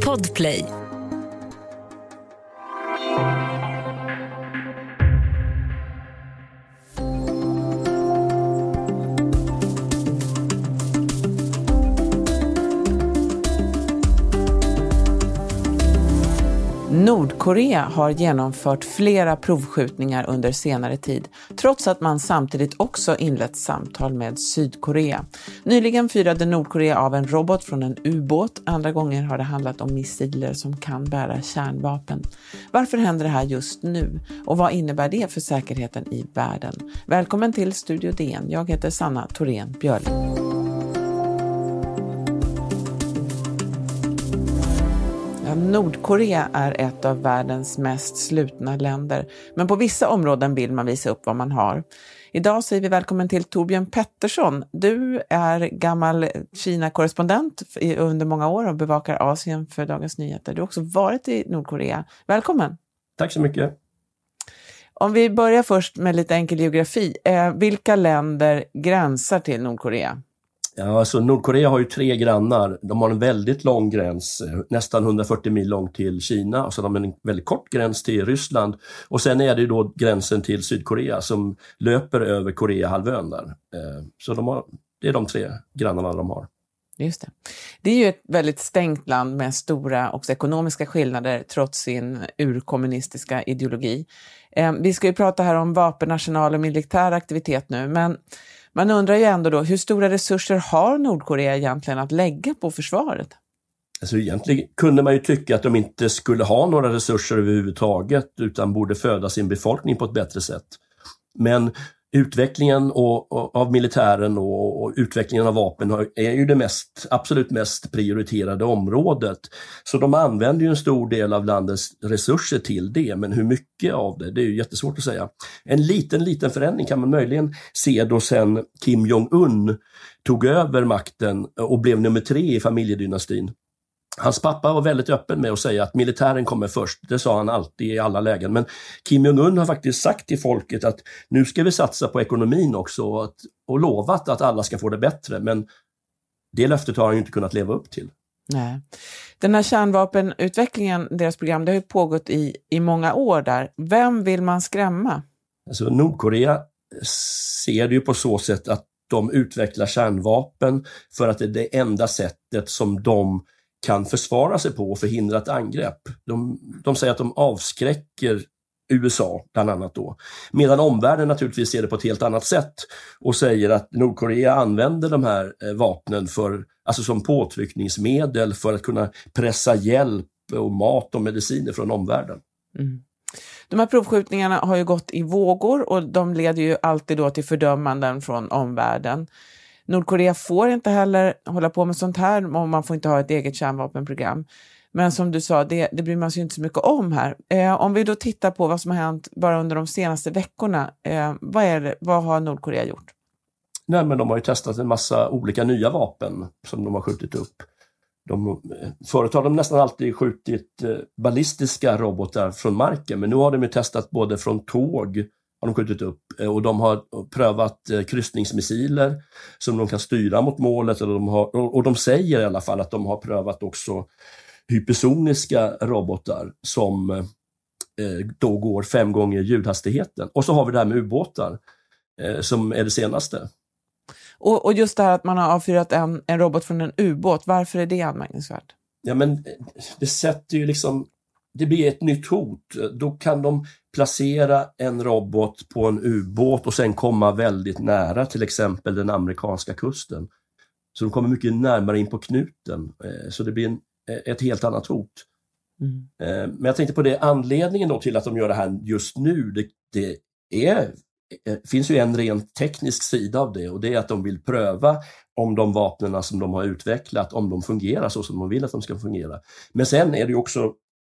Podplay. Nordkorea har genomfört flera provskjutningar under senare tid, trots att man samtidigt också inlett samtal med Sydkorea. Nyligen fyrade Nordkorea av en robot från en ubåt, andra gånger har det handlat om missiler som kan bära kärnvapen. Varför händer det här just nu? Och vad innebär det för säkerheten i världen? Välkommen till Studio DN. Jag heter Sanna Thorén Björling. Nordkorea är ett av världens mest slutna länder, men på vissa områden vill man visa upp vad man har. Idag säger vi välkommen till Torbjörn Pettersson. Du är gammal Kina-korrespondent under många år och bevakar Asien för Dagens Nyheter. Du har också varit i Nordkorea. Välkommen! Tack så mycket! Om vi börjar först med lite enkel geografi. Eh, vilka länder gränsar till Nordkorea? Ja, alltså Nordkorea har ju tre grannar. De har en väldigt lång gräns, eh, nästan 140 mil lång till Kina och så har de en väldigt kort gräns till Ryssland. Och sen är det då gränsen till Sydkorea som löper över Koreahalvön där. Eh, så de har, det är de tre grannarna de har. Just det. det är ju ett väldigt stängt land med stora också ekonomiska skillnader trots sin urkommunistiska ideologi. Eh, vi ska ju prata här om vapenarsenal och militär aktivitet nu, men man undrar ju ändå då, hur stora resurser har Nordkorea egentligen att lägga på försvaret? Alltså egentligen kunde man ju tycka att de inte skulle ha några resurser överhuvudtaget utan borde föda sin befolkning på ett bättre sätt. Men utvecklingen och, och, av militären och, och, utvecklingen av vapen är ju det mest, absolut mest prioriterade området. Så de använder ju en stor del av landets resurser till det, men hur mycket av det, det är ju jättesvårt att säga. En liten, liten förändring kan man möjligen se då sen Kim Jong-Un tog över makten och blev nummer tre i familjedynastin. Hans pappa var väldigt öppen med att säga att militären kommer först. Det sa han alltid i alla lägen. Men Kim Jong-Un har faktiskt sagt till folket att nu ska vi satsa på ekonomin också och, att, och lovat att alla ska få det bättre. Men det löftet har han inte kunnat leva upp till. Nej. Den här kärnvapenutvecklingen, deras program, det har ju pågått i, i många år där. Vem vill man skrämma? Alltså Nordkorea ser det ju på så sätt att de utvecklar kärnvapen för att det är det enda sättet som de kan försvara sig på och förhindra ett angrepp. De, de säger att de avskräcker USA bland annat då. Medan omvärlden naturligtvis ser det på ett helt annat sätt och säger att Nordkorea använder de här eh, vapnen för, alltså som påtryckningsmedel för att kunna pressa hjälp och mat och mediciner från omvärlden. Mm. De här provskjutningarna har ju gått i vågor och de leder ju alltid då till fördömanden från omvärlden. Nordkorea får inte heller hålla på med sånt här och man får inte ha ett eget kärnvapenprogram. Men som du sa, det, det bryr man sig inte så mycket om här. Eh, om vi då tittar på vad som har hänt bara under de senaste veckorna, eh, vad, är det, vad har Nordkorea gjort? Nej, men de har ju testat en massa olika nya vapen som de har skjutit upp. De, eh, förut har de nästan alltid skjutit eh, ballistiska robotar från marken, men nu har de ju testat både från tåg har de skjutit upp eh, och de har prövat eh, kryssningsmissiler som de kan styra mot målet och de, har, och de säger i alla fall att de har prövat också hypersoniska robotar som eh, då går fem gånger ljudhastigheten. Och så har vi det här med ubåtar som är det senaste. Och, och just det här att man har avfyrat en, en robot från en ubåt, varför är det anmärkningsvärt? Ja men det sätter ju liksom det blir ett nytt hot. Då kan de placera en robot på en ubåt och sen komma väldigt nära till exempel den amerikanska kusten. Så de kommer mycket närmare in på knuten. Eh, så det blir en, eh, ett helt annat hot. Mm. Eh, men jag tänkte på det, anledningen då till att de gör det här just nu, det, det är, finns ju en rent teknisk sida av det och det är att de vill pröva om de vapnen som de har utvecklat, om de fungerar så som de vill att de ska fungera. Men sen är det också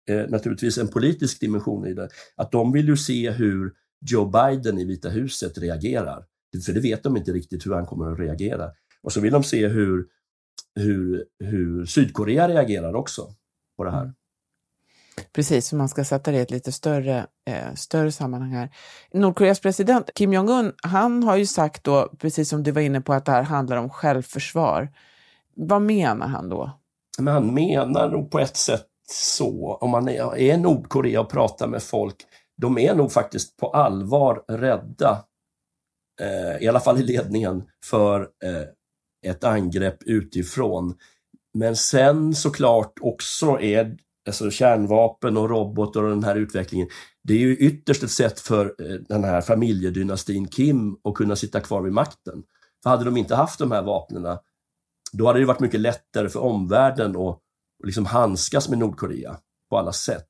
eh, naturligtvis en politisk dimension i det. Att de vill ju se hur Joe Biden i Vita huset reagerar. För det vet de inte riktigt hur han kommer att reagera. Och så vill de se hur, hur, hur Sydkorea reagerar också på det här. Mm. Precis, så man ska sätta det i ett lite större, eh, större sammanhang här. Nordkoreas president Kim Jong-Un, han har ju sagt då, precis som du var inne på, att det här handlar om självförsvar. Vad menar han då? Men han menar nog på ett sätt så, om man är, är Nordkorea och pratar med folk, de är nog faktiskt på allvar rädda, eh, i alla fall i ledningen, för eh, ett angrepp utifrån. Men sen såklart också är alltså kärnvapen och robotar och den här utvecklingen, det är ju ytterst ett sätt för eh, den här familjedynastin Kim att kunna sitta kvar vid makten. För hade de inte haft de här vapnen, då hade det varit mycket lättare för omvärlden att liksom handskas med Nordkorea på alla sätt.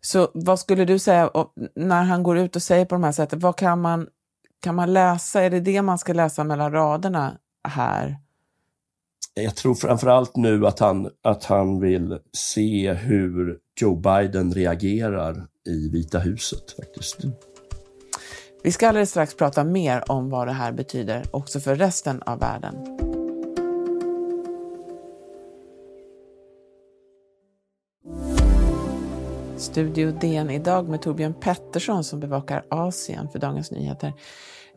Så vad skulle du säga när han går ut och säger på de här sätten, vad kan man, kan man läsa? Är det det man ska läsa mellan raderna här? Jag tror framförallt nu att han, att han vill se hur Joe Biden reagerar i Vita huset faktiskt. Mm. Vi ska alldeles strax prata mer om vad det här betyder också för resten av världen. Studio DN idag med Torbjörn Pettersson som bevakar Asien för Dagens Nyheter.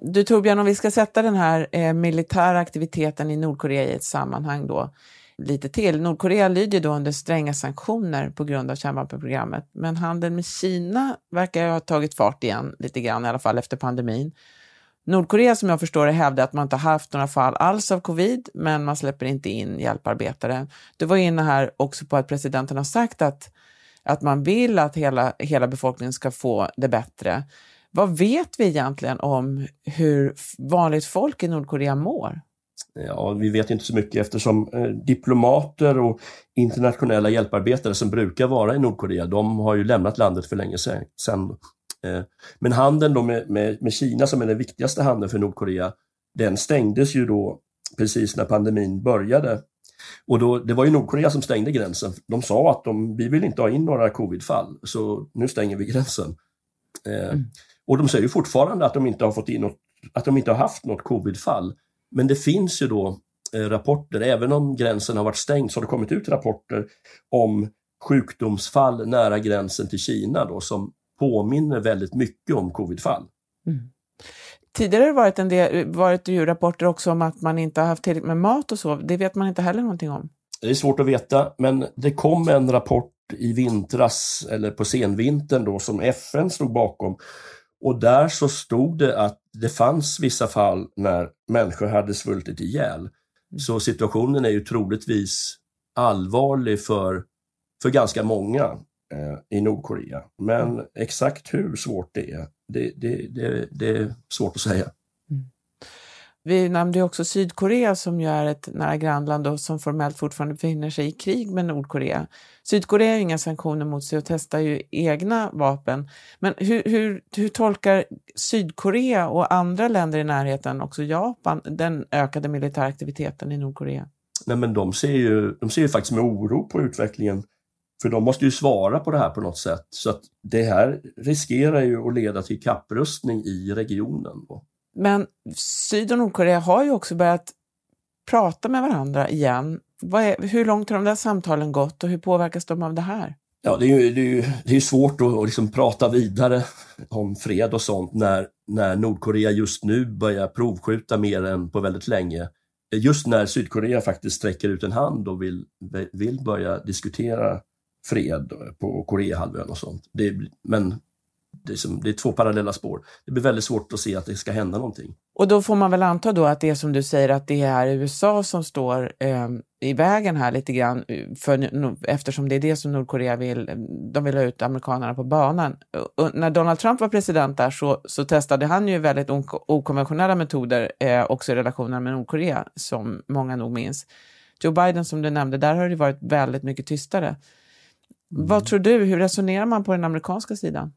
Du Torbjörn, om vi ska sätta den här eh, militära aktiviteten i Nordkorea i ett sammanhang då lite till. Nordkorea lyder då under stränga sanktioner på grund av kärnvapenprogrammet, men handeln med Kina verkar ha tagit fart igen lite grann, i alla fall efter pandemin. Nordkorea som jag förstår det hävdar att man inte haft några fall alls av covid, men man släpper inte in hjälparbetare. Du var inne här också på att presidenten har sagt att, att man vill att hela, hela befolkningen ska få det bättre. Vad vet vi egentligen om hur vanligt folk i Nordkorea mår? Ja, vi vet inte så mycket eftersom eh, diplomater och internationella hjälparbetare som brukar vara i Nordkorea, de har ju lämnat landet för länge sedan. Eh. Men handeln då med, med, med Kina som är den viktigaste handeln för Nordkorea, den stängdes ju då precis när pandemin började. Och då, det var ju Nordkorea som stängde gränsen. De sa att de, vi vill inte ha in några covidfall, så nu stänger vi gränsen. Eh, mm. Och de säger fortfarande att de inte har fått in något, att de inte har haft något covidfall. Men det finns ju då eh, rapporter, även om gränsen har varit stängd, så har det kommit ut rapporter om sjukdomsfall nära gränsen till Kina då, som påminner väldigt mycket om covidfall. Mm. Tidigare har det varit, en del, varit rapporter också om att man inte har haft tillräckligt med mat och så. Det vet man inte heller någonting om. Det är svårt att veta, men det kom en rapport i vintras, eller på senvintern då, som FN stod bakom och där så stod det att det fanns vissa fall när människor hade svultit ihjäl. Mm. Så situationen är ju troligtvis allvarlig för, för ganska många eh, i Nordkorea. Men mm. exakt hur svårt det är, det, det, det, det är svårt att säga. Vi nämnde också Sydkorea som ju är ett nära grannland och som formellt fortfarande befinner sig i krig med Nordkorea. Sydkorea har inga sanktioner mot sig och testar ju egna vapen. Men hur, hur, hur tolkar Sydkorea och andra länder i närheten, också Japan, den ökade militäraktiviteten i Nordkorea? Nej, men de ser, ju, de ser ju faktiskt med oro på utvecklingen. För de måste ju svara på det här på något sätt. Så att det här riskerar ju att leda till kapprustning i regionen. Men Syd och Nordkorea har ju också börjat prata med varandra igen. Är, hur långt har de där samtalen gått och hur påverkas de av det här? Ja, det är ju, det är ju det är svårt att, att liksom prata vidare om fred och sånt när, när Nordkorea just nu börjar provskjuta mer än på väldigt länge. Just när Sydkorea faktiskt sträcker ut en hand och vill, vill börja diskutera fred på Koreahalvön och sånt. Det, men det är, som, det är två parallella spår. Det blir väldigt svårt att se att det ska hända någonting. Och då får man väl anta då att det är som du säger att det är USA som står eh, i vägen här lite grann eh, för, eftersom det är det som Nordkorea vill. Eh, de vill ha ut amerikanerna på banan. Och när Donald Trump var president där så, så testade han ju väldigt okonventionella metoder eh, också i relationen med Nordkorea som många nog minns. Joe Biden som du nämnde, där har det varit väldigt mycket tystare. Mm. Vad tror du, hur resonerar man på den amerikanska sidan?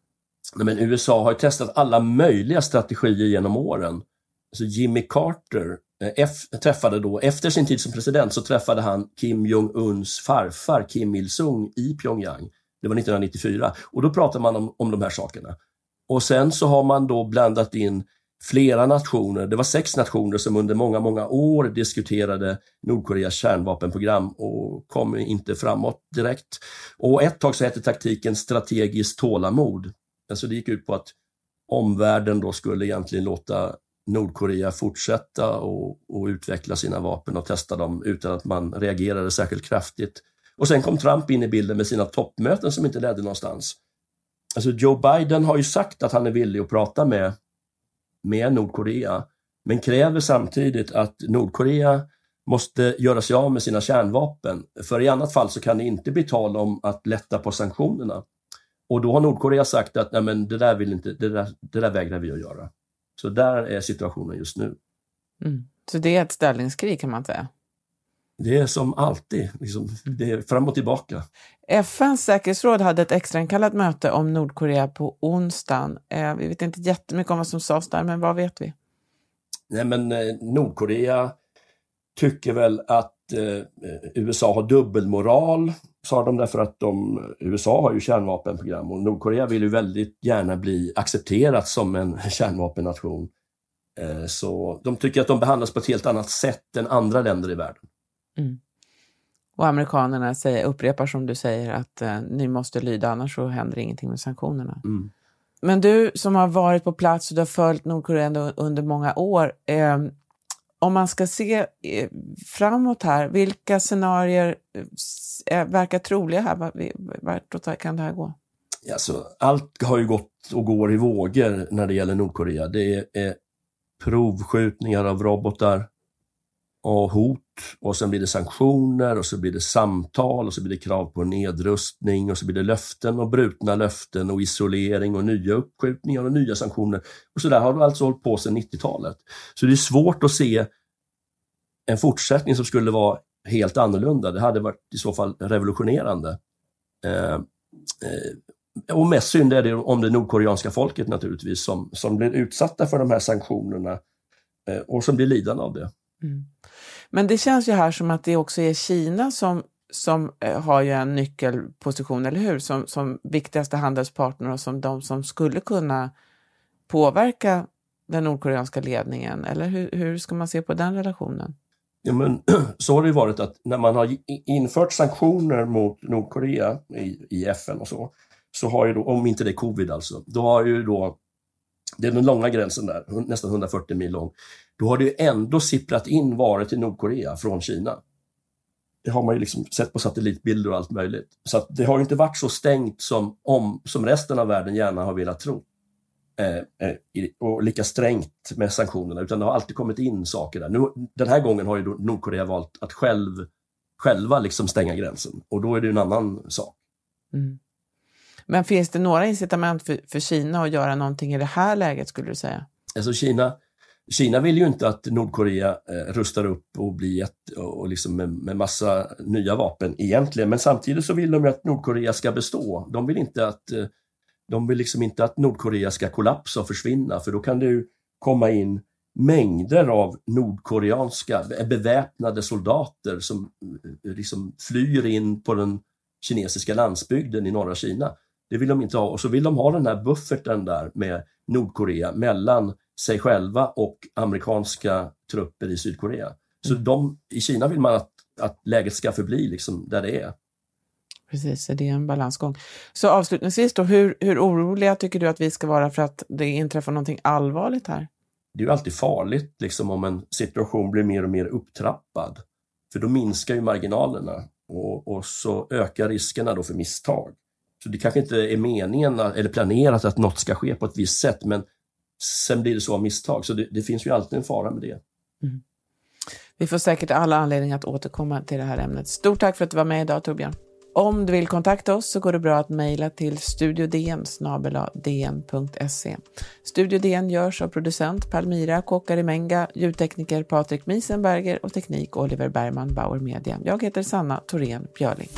Men USA har testat alla möjliga strategier genom åren. Så Jimmy Carter eh, F, träffade då, efter sin tid som president, så träffade han Kim Jong-Uns farfar Kim Il-Sung i Pyongyang. Det var 1994 och då pratade man om, om de här sakerna. Och sen så har man då blandat in flera nationer, det var sex nationer som under många, många år diskuterade Nordkoreas kärnvapenprogram och kom inte framåt direkt. Och ett tag så hette taktiken strategiskt tålamod. Alltså det gick ut på att omvärlden då skulle egentligen låta Nordkorea fortsätta och, och, utveckla sina vapen och testa dem utan att man reagerade särskilt kraftigt. Och sen kom Trump in i bilden med sina toppmöten som inte ledde någonstans. Alltså Joe Biden har ju sagt att han är villig att prata med, med Nordkorea, men kräver samtidigt att Nordkorea måste göra sig av med sina kärnvapen. För i annat fall så kan det inte bli tal om att lätta på sanktionerna. Och då har Nordkorea sagt att Nej, men det, där vill inte, det, där, det där vägrar vi att göra. Så där är situationen just nu. Mm. Så det är ett ställningskrig kan man säga? Det är som alltid, liksom, det är fram och tillbaka. FNs säkerhetsråd hade ett extrainkallat möte om Nordkorea på onsdagen. Eh, vi vet inte jättemycket om vad som sades där, men vad vet vi? Nej, men eh, Nordkorea tycker väl att eh, USA har dubbelmoral, sa de därför att de, USA har ju kärnvapenprogram och Nordkorea vill ju väldigt gärna bli accepterat som en kärnvapennation. Eh, så de tycker att de behandlas på ett helt annat sätt än andra länder i världen. Mm. Och amerikanerna säger, upprepar som du säger att eh, ni måste lyda annars så händer ingenting med sanktionerna. Mm. Men du som har varit på plats och du har följt Nordkorea under många år. Eh, om man ska se eh, framåt här, vilka scenarier eh, verkar troliga här? Vart kan det här gå? Alltså, allt har ju gått och går i vågor när det gäller Nordkorea. Det är provskjutningar av robotar och hot och sen blir det sanktioner och så blir det samtal och så blir det krav på nedrustning och så blir det löften och brutna löften och isolering och nya uppskjutningar och nya sanktioner. Och så där har det alltså hållit på sedan 90-talet. Så det är svårt att se en fortsättning som skulle vara helt annorlunda. Det hade varit i så fall revolutionerande. Eh, eh, och mest synd är det om det nordkoreanska folket naturligtvis som, som blir utsatta för de här sanktionerna eh, och som blir lidande av det. Mm. Men det känns ju här som att det också är Kina som, som eh, har ju en nyckelposition, eller hur? Som, som viktigaste handelspartner och som de som skulle kunna påverka den nordkoreanska ledningen. Eller hur, hur ska man se på den relationen? Ja, men, så har det varit att när man har infört sanktioner mot Nordkorea i, i FN och så, så har ju då, om inte det är covid alltså, då har ju då, det är den långa gränsen där, nästan 140 mil lång, då har det ju ändå sipprat in varor till Nordkorea från Kina. Det har man ju liksom sett på satellitbilder och allt möjligt. Så det har inte varit så stängt som, om, som resten av världen gärna har velat tro. Eh, eh och lika strängt med sanktionerna, utan det har alltid kommit in saker där. Nu, den här gången har ju Nordkorea valt att själv, själva liksom stänga gränsen och då är det en annan sak. Mm. Men finns det några incitament för, för Kina att göra någonting i det här läget skulle du säga? Alltså Kina, Kina vill ju inte att Nordkorea eh, rustar upp och blir ett, och liksom med, med, massa nya vapen egentligen, men samtidigt så vill de ju att Nordkorea ska bestå. De vill inte att eh, de vill liksom inte att Nordkorea ska kollapsa och försvinna för då kan det ju komma in mängder av nordkoreanska eh, beväpnade soldater som eh, liksom flyr in på den kinesiska landsbygden i norra Kina. Det vill de inte ha och så vill de ha den här bufferten där med Nordkorea mellan sig själva och amerikanska trupper i Sydkorea. Så mm. de, i Kina vill man att, att läget ska förbli liksom där det är. Precis, det är en balansgång. Så avslutningsvis då, hur, hur oroliga tycker du att vi ska vara för att det inträffar någonting allvarligt här? Det är ju alltid farligt liksom, om en situation blir mer och mer upptrappad. För då minskar ju marginalerna och, och så ökar riskerna då för misstag. Så det kanske inte är meningen eller planerat att något ska ske på ett visst sätt, men sen blir det så av misstag. Så det, det finns ju alltid en fara med det. Mm. Vi får säkert alla anledningar att återkomma till det här ämnet. Stort tack för att du var med idag Torbjörn. Om du vill kontakta oss så går det bra att mejla till studiodn dn.se. Studio DN görs av producent Palmira Kokarimenga, ljudtekniker Patrik Miesenberger och teknik Oliver Bergman Bauer Media. Jag heter Sanna Thorén Björling.